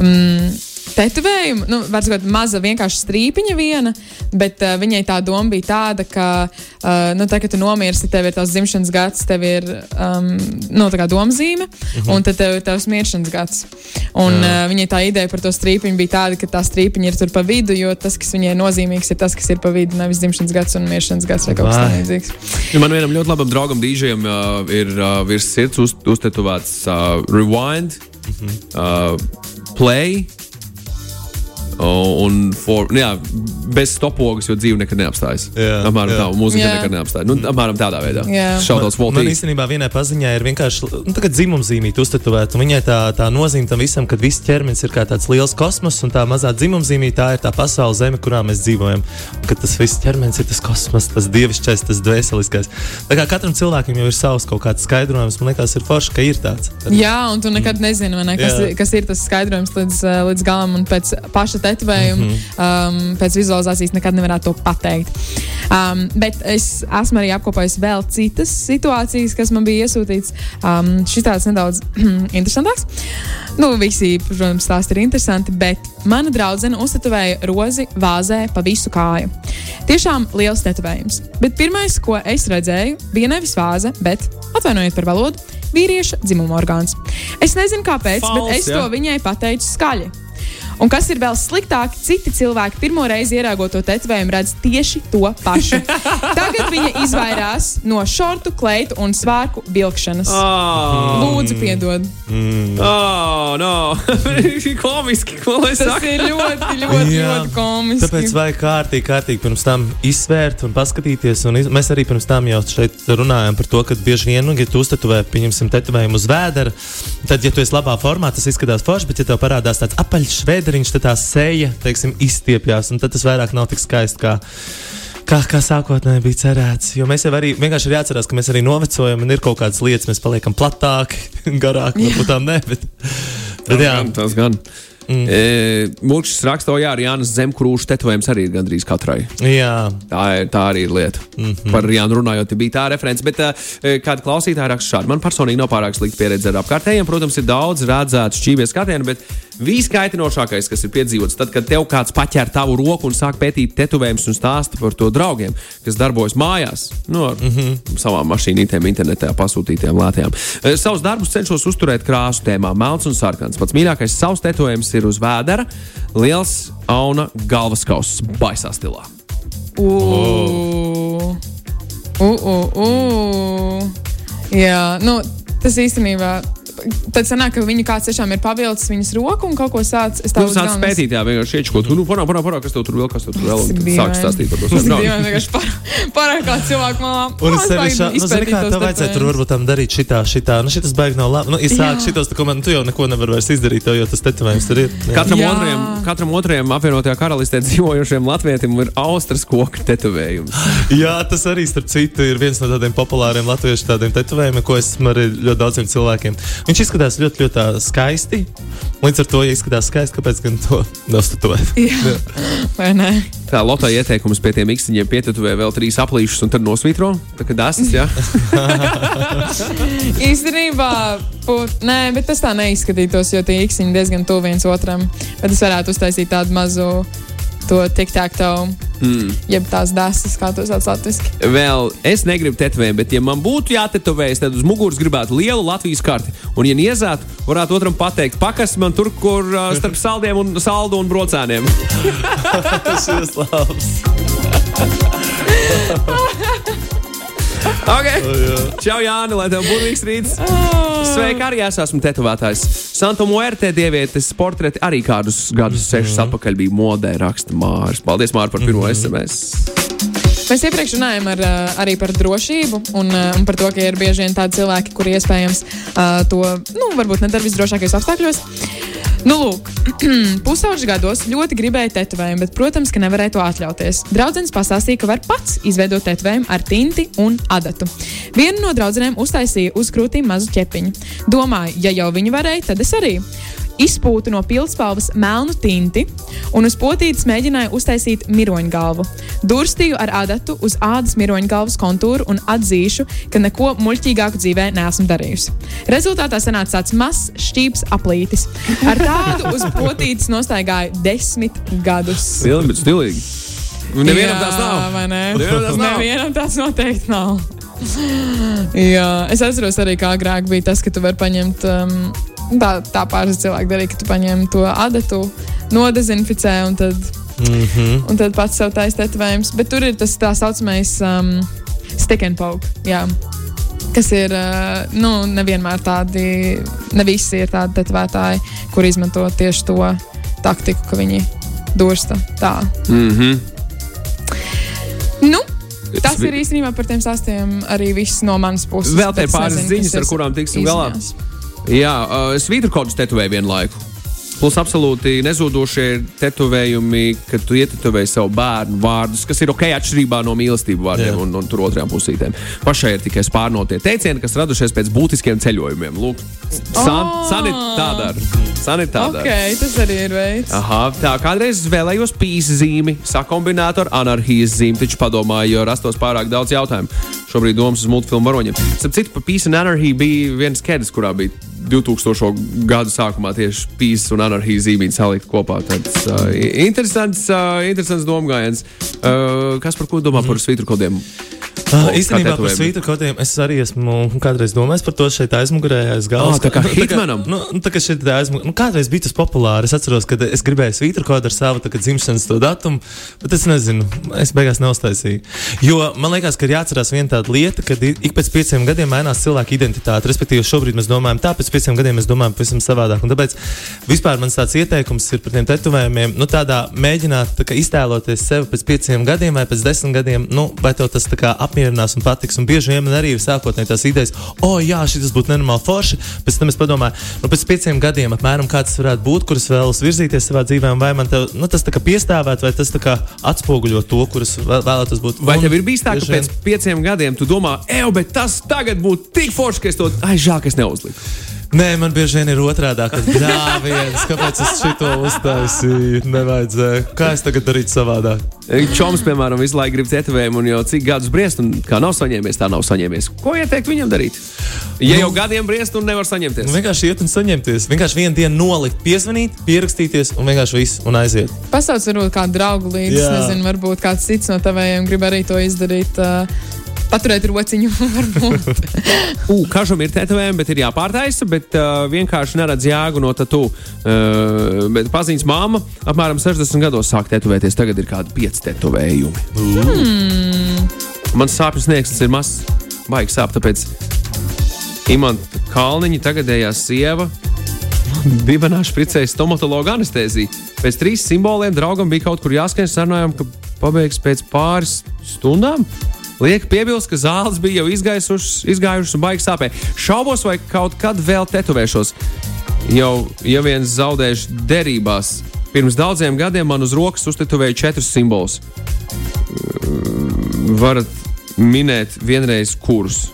Um, Tetovējumu, nu, var teikt, maza vienkārši strīpiņa viena, bet uh, viņai tā doma bija tāda, ka, uh, nu, tā, kad tu nomirsti, tev ir tavs dzimšanas gads, tev ir um, nu, tā kā domzīme, uh -huh. un tad tev ir tavs miršanas gads. Un uh, viņai tā ideja par to strīpiņu bija tāda, ka tā strīpiņa ir tur pa vidu, jo tas, kas viņai nozīmīgs, ir tas, kas ir pa vidu, nevis dzimšanas gads un miršanas gads vai kaut kas tamlīdzīgs. Ja man vienam ļoti labam draugam, dīžiem, uh, ir uh, virs sirds uz, uztetovēts uh, rewind, mm -hmm. uh, play. Un for, nu, jā, bez stopogas, jo dzīve nekad neapstājas. Jā, apmēram jā. tā, mūzika Jā. nekad neapstājas. Nu, apmēram tādā veidā. Jā. Šautauts Man īstenībā vienai paziņai ir vienkārši nu, dzimumzīmīte uztetovēta. un Viņai tā, tā nozīme tam visam, ka viss ķermenis ir kā tāds liels kosmos, un tā mazā dzimumzīmīte tā ir tā pasaules zeme, kurā mēs dzīvojam. Un Ka tas viss ķermenis ir tas kosmos, tas dievišķais, tas dvēseliskais. Tā kā katram cilvēkam jau ir savs kaut kāds skaidrojums, man liekas, ir forši, ka ir tāds. Jā, un tu nekad nezini, vai ne, kas, Jā. kas ir tas skaidrojums līdz, līdz galam, un pēc paša tetovējuma, mm -hmm. um, pēc vizualizācijas nekad nevarētu to pateikt. Um, bet es esmu arī apkopojis vēl citas situācijas, kas man bija iesūtīts. Um, šis tāds nedaudz interesantāks. Nu, visi, protams, tās ir interesanti, bet mana draudzene uztetovēja rozi vāzē pa visu kāju. Tiešām liels tetovējums. Bet pirmais, ko es redzēju, bija nevis vāze, bet atvainojiet par valodu vīrieša dzimuma orgāns. Es nezinu, kāpēc, Fals, bet es ja? to viņai pateicu skaļi. Un kas ir vēl sliktāk, citi cilvēki pirmo reizi ieraugot to tetovējumu, redz tieši to pašu. Tagad viņa izvairās no šortu, kleitu un svārku vilkšanas. Oh, Lūdzu, piedod. oh, no. Komiski, ko lai Tas saka. ir ļoti, ļoti, Jā, ļoti komiski. Tāpēc vajag kārtīgi, kārtīgi pirms tam izsvērt un paskatīties. Un iz... Mēs arī pirms tam jau šeit runājām par to, ka bieži vien, nu, ja tu uztetuvē, pieņemsim, tetovējumu uz vēdera, tad, ja tu esi labā formā, tas izskatās forši, bet, ja tev parādās tāds apaļš vēderiņš, tad tā seja, teiksim, izstiepjas, un tad tas vairāk nav tik skaisti. Kā... Kā, kā sākotnēji bija cerēts. Jo mēs jau arī vienkārši ir jāatcerās, ka mēs arī novecojam, un ir kaut kādas lietas, mēs paliekam platāki, garāki, varbūt tā ne. Bet, bet jā, gan, tas gan. Mm. E, Mūžs raksta, ka Jānis Zemkrūšs tetovējums arī ir gandrīz katrai. jā, Tā, ir, tā arī ir lieta. Mm. -hmm. Par Jānu runājot, bija tā referents. Bet uh, kāda klausītāja raksta šādi. Man personīgi nav pārāk slikta pieredze ar apkārtējiem. Protams, ir daudz redzētu šķīvies skatienu, bet viskaitinošākais, kas ir piedzīvots, tad, kad tev kāds paķēra tavu roku un sāk pētīt tetovējumus un stāsta par to draugiem, kas darbojas mājās, no ar mm. -hmm. savām mašīnītēm, internetā pasūtītām lētām. E, Savus darbus cenšos uzturēt krāsu tēmā, melns un sarkans. Pats mīļākais savs tetovējums ir uz vēdera, liels auna galvaskauss baisā stilā. Uh, uh, uh, uh. Jā, nu, tas īstenībā. Tad sanāk, ka viņu kāds tiešām ir pavilcis viņas roku un kaut ko sācis. Es Nu, tādu sāc pētīt, jā, vienkārši iečkot, nu, parā, parā, parā, kas tev tur vēl, kas tev tur vēl, sāk stāstīt par to. Tas savu dīvaini, draugu. vienkārši pārāk kā cilvēku malā. Un "O, es sevi šādi, nu, zini, kā tev vajadzētu tur tetovējumus." varbūt tam darīt šitā, šitā. Nu, šitas baigi nav labi. Nu, ja sāk Jā. šitos, tā kā man, tu jau neko nevar vairs izdarīt, jau tas tetovējums tur ir. Katram otrajam, katram otrajam apvienotajā karalistē dzīvojošiem latvietim ir austras koka tetovējums. Jā, tas arī, starp citu, ir viens no tādiem populāriem latviešu tādiem tetovējumiem, ko esmu arī ļoti daudziem cilvēkiem. Viņš izskatās ļoti, ļoti skaisti. Līdz ar to, ja izskatās skaisti, kāpēc gan to neuztetovēt? Jā, vai ne? Tā Lotai ieteikums pie tiem īkstiņiem pietetuvē vēl trīs aplīšus un tad nosvītro. Tā kā tas ir. Īstenībā, būt, nē, bet tas tā neizskatītos, jo tie īksiņi diezgan tuvu viens otram. Bet es varētu uztaisīt tādu mazu to tiktāktu, mm. jeb tās dasas, kā to sauc latviešu. Vēl es negribu tetovējumu, bet, ja man būtu jātetovējas, tad uz muguras gribētu lielu Latvijas karti. Un, ja niezētu, varētu otram pateikt, pakas man tur, kur uh, starp saldiem un saldu un brocēniem. Tas ir labs. Okay. Čau, Jāni, lai tev būtu rīts. Sveiki, arī es esmu tetovētājs. Santo Muerte dievietes portreti arī kādus gadus, sešus atpakaļ bija modē, raksta Mārs. Paldies, Mār, par pirmo SMS. Mēs iepriekš runājām ar, uh, arī par drošību un, uh, un par to, ka ir bieži vien tādi cilvēki, kuri iespējams uh, to nu, varbūt nedara visdrošākajos apstākļos. Nu, lūk, pusauģis gados ļoti gribēja tetovējumu, bet, protams, ka nevarēja to atļauties. Draudzens pastāstīja, ka var pats izveidot tetovējumu ar tinti un adatu. Viena no draudzenēm uztaisīja uz krūtīm mazu ķepiņu. Domāju, ja jau viņi varēja, tad es arī. Izpūtu no pilspalvas melnu tinti un uz potītes mēģināju uztaisīt miroņu galvu. Durstīju ar adatu uz ādas miroņu galvas kontūru un atzīšu, ka neko muļķīgāku dzīvē neesmu darījusi. Rezultātā sanāca tāds mazs šķīps aplītis. Ar tādu uz potītes nostaigāju desmit gadus. Stilīgi, bet stilīgi. Nevienam tās nav. ne? Nevienam tās nav. Nevienam tās noteikti nav. Jā, es atceros arī, kā agrāk bija tas, ka tu vari paņemt. Um, tā, tā pāris cilvēki darīja, ka tu paņem to adatu, nodezinficē un tad, Mm -hmm. un tad pats sev taisa tetovējums. Bet tur ir tas tā saucamais um, stick and poke. Jā. Kas ir, uh, nu, nevienmēr tādi, ne visi ir tādi tetovētāji, kur izmanto tieši to taktiku, ka viņi dursta tā. Mm -hmm. Nu, tas ir īstenībā par tiem stāstiem arī viss no manas puses. Vēl te pāris nezinu, ziņas, ar kurām tiksim galā. izziņās. Jā, uh, svītru kodus tetovēju vienu laiku. Plus, absolūti nezūdošie ir tetovējumi, kad tu ietetovēji savu bērnu vārdus, kas ir ok, atšķirībā no mīlestības vārdiem Jā. un, un tur otrajām pusītēm. Pašai ir tikai spārnotie teicieni, kas radušies pēc būtiskiem ceļojumiem. Lūk, san, Oh! sanitādāri. Sanitādāri. Ok, tas arī ir veids. Aha, tā kādreiz vēlējos pīzes zīmi, sakombinētu ar anarchijas zīmi, taču padomāju, jo rastos pārāk daudz jautājumu. Šobrīd domas uz multfilmu varoņiem. Starp citu, par Peace and Anarchy bija viens skedis, kurā bija 2000. gadu sākumā tieši Peace un Anarchijas zīmīti salikt kopā. Tāds uh, interesants, uh, interesants domgājiens. Uh, kas par ko domā par svītru kodiem? Uh, īstenībā par svītru kodiem es arī esmu kādreiz domājis par to šeit aizmugurē, aiz galvas. Ah, tā kā Nu, Hitmanam? Nu, nu, tā kā šeit aizmugurē. Nu, kādreiz bija tas populāri. Es atceros, ka es gribēju svītru kodu ar savu kā dzimšanas to datumu, bet es nezinu, es beigās neuztaisīju. Jo man liekas, ka ir jāatcerās viena tāda lieta, ka ik pēc pieciem gadiem mainās cilvēka identitāte. Respektīvi, šobrīd mēs domājam tā, pēc pieciem gadiem mēs domājam pavisam savādāk. Un tāpēc vispār mans tāds ieteikums ir par tiem tetovējumiem, nu tādā mēģināt tā iztēloties sevi pēc pieciem gadiem vai pēc desmit gadiem, nu, vai tev tas tā kā apmierinās un patiks. Un bieži vien man arī ir sākotnēji tās idejas, o, oh, jā, šis būtu nenormāli forši. Pēc tam es padomāju, nu, pēc pieciem gadiem apmēram kāds varētu būt, kurus vēlos virzīties savā dzīvē, vai man tev, nu, tas piestāvēt, vai tas atspoguļo to, kurus vēl- vēlētos būt. Vai Un tev ir bijis tā, ka bieži vien- pēc pieciem gadiem tu domā, ej, bet tas tagad būtu tik forši, ka es to ai, žēl, ka es neuzliku? Nē, man bieži vien ir otrādi, ka brāļs, kāpēc es šito uztaisīju, nevajadzēja. Kā es tagad darītu savādāk? Čoms, piemēram, visu laiku grib tetovējumu, un jau cik gadus briest, un kā nav saņēmies, tā nav saņēmies. Ko ieteikt viņam darīt? Ja jau gadiem briest, un nevar saņemties. Nu, vienkārši iet un saņemties. Vienkārši vienu dienu nolikt, piezvanīt, pierakstīties un vienkārši viss un aiziet. Pasauc varbūt kādu draugu līdzi, nezinu, varbūt kāds cits no tavējiem grib arī to izdarīt. Uh, Paturēt rociņu. U, kažam ir tetovējumi, bet ir jāpārtaisa, bet uh, vienkārši neredz jēgu no tatu. Uh, bet paziņas māma apmēram 60 gados sāk tetovēties. Tagad ir kādi 5 tetovējumi. Mm. Mans sāpju sniegs ir mazs, baigs sāp, tāpēc Imants Kalniņa tagadējā sieva. Dibenā špricēja stomatologa anesteziju. Pēc trīs simboliem draugam bija kaut kur jāskan. Sarunājām, ka pabeigs pēc pāris stundām. Liek piebilst, ka zāles bija jau izgājušas un baigas sāpē. Šaubos, vai kaut kad vēl tetovēšos. Jau, ja viens zaudēšu derībās, pirms daudziem gadiem man uz rokas uztetovēja četrus simbolus. Mm, Varat minēt vienreiz kurus.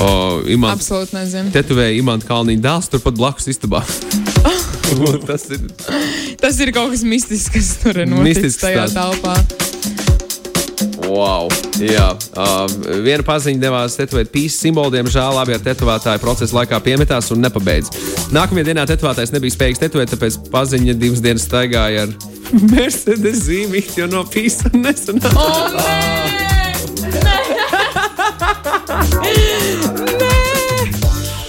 O, Imants Absolūti nezinu. tetovēja Imants Kalniņa dēls turpat blakus istabā. Tas ir Tas ir kaut kas mistisks, kas tur ir noticis tajā telpā. Wow. Jā, uh, viena paziņa devās tetovēt pīsīs simbolu. Diemžēl abi ar tetovētāju procesa laikā piemetās un nepabeidz. Nākamajā dienā tetovētājs nebija spējīgs tetovēt, tāpēc paziņa divas dienas staigāja ar Mercedes zīmīti, jo no pīsā nesanāca. O, nē!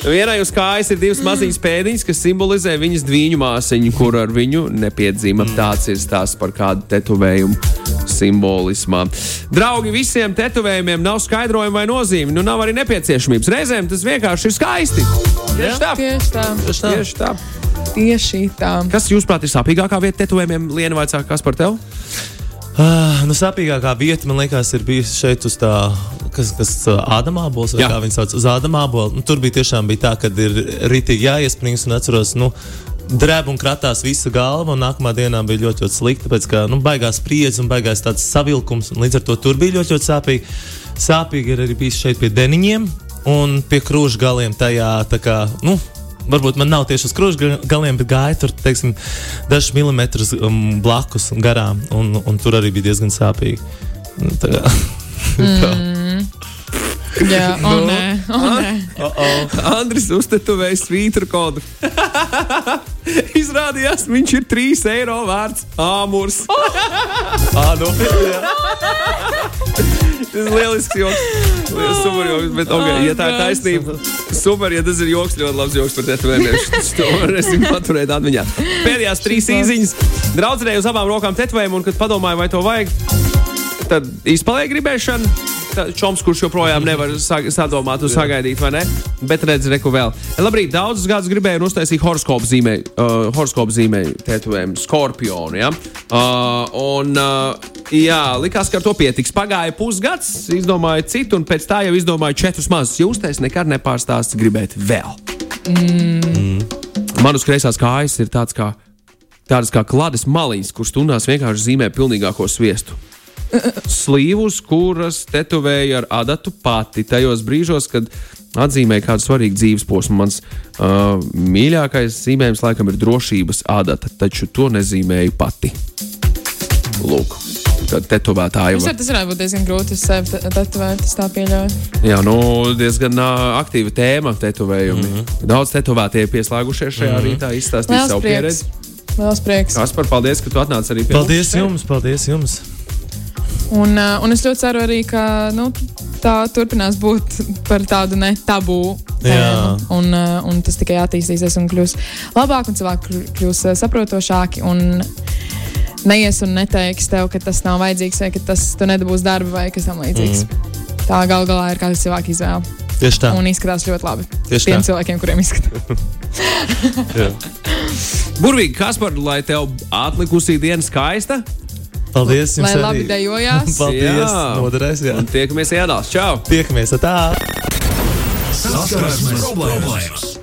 Vienai uz kājas ir divas maziņas pēdiņas, kas simbolizē viņas dviņu māsiņu, kur ar viņu nepiedzīva. Tāds ir stāsts par kādu tetovējumu simbolismā. Draugi, visiem tetovējumiem nav skaidrojuma vai nozīme. Nu, nav arī nepieciešamības. Reizēm tas vienkārši ir skaisti. Tieši tā. Tieši tā. Tieši tā. Tieši tā. Kas, jūsuprāt, ir sāpīgākā vieta tetovējumiem? Liena vai kas par tevi? Ah, nu, sāpīgākā vieta, man liekas, ir bijusi šeit uz tā, kas, kas Ādamā būs, vai Jā. kā viņi sauc, uz Ādamā būs. Nu, tur bija tiešām bija tā, ka ir rītīgi jāiesprings un atceros, nu, drēb un kratās visa galva, nākamā dienā bija ļoti, ļoti slikti, tāpēc, ka, nu, baigās spriedzi un baigās tāds savilkums, līdz ar to tur bija ļoti, ļoti sāpīgi. Sāpīgi ir arī bijis šeit pie deniņiem un pie krūža galiem tajā, tā kā, nu, Varbūt man nav tieši uz krūža galiem, bet gāja tur, teiksim, dažus milimetrus um, blakus garām, un, un tur arī bija diezgan sāpīgi. Nu, Tā kā, tā. Jā, o, nē. O, nē. Oh, oh. Andris uztetuvēja svītru kodu. Izrādījās, viņš ir 3 eiro vērts āmurs. Ah, nopietni, jā. Tas ir lielisks joks. Lielisks super joks. Bet, okay, ja tā ir taisnība, super, ja tas ir joks, ļoti labs joks par tetovējumu. To varēsim paturēt atmiņā. Pēdējās trīs īziņas. Draudzenēju uz abām rokām tetovējumu, un kad padomāju, vai to vajag, tad izpaliek gribēšana. Čoms, kurš joprojām nevar sa sadomāt un sagaidīt, vai ne? Bet redz, reku vēl. Labrīt, daudzus gadus gribēju un uztaisīju horoskopu zīmē, uh, horoskopu zīmē tetovējumu skorpionu. Ja? Uh, un, uh, jā, likās, ka ar to pietiks. Pagāja pusgads, izdomāju citu, un pēc tā jau izdomāju četrus mazus. Jūs taisnē nekad nepārstāstat gribēt vēl. Mm. Man uz kreisās kājas ir tāds kā, tādas kā klādes maliņas, kuras stundās vienkārši zīmē pilnīgāko sviestu slīvus, kuras tetovēja ar adatu pati. Tajos brīžos, kad atzīmēja kādu svarīgu dzīves posmu, mans uh, mīļākais zīmējums laikam ir drošības adata, taču to nezīmēju pati. Lūk, tad tetovētāja var. tas varētu būt diezgan grūti te- tetovēt, es tā pieļauju. Jā, nu, diezgan uh, aktīva tēma tetovējumi. Mm -hmm. Daudz tetovētie pieslēgušies šajā mm -hmm. rītā, izstāstīja savu prieks. pieredzi. Liels prieks. Kaspar, paldies, ka tu atnāci arī pie Paldies mums. jums, paldies jums. Un, uh, un es ļoti ceru arī, ka nu, tā turpinās būt par tādu ne tabū. Un, uh, un tas tikai attīstīsies un kļūs labāk, un cilvēki kļūs uh, saprotošāki. Un neies un neteiks tev, ka tas nav vajadzīgs, vai ka tas tu nedabūs darbu, vai kas tam līdzīgs. Mm. Tā gal galā ir kāda cilvēka izvēle. Tieši tā. Un izskatās ļoti labi. Tieši Tiem tā. cilvēkiem, kuriem izskatās. Burvīgi, Kaspar, lai tev atlikusī diena skaista. Paldies jums. Lai labi arī. dejojās. Paldies. Jā. Noderēs, jā. Un tiekamies ēdās. Čau! Tiekamies tā. Saskarsmes problēmas!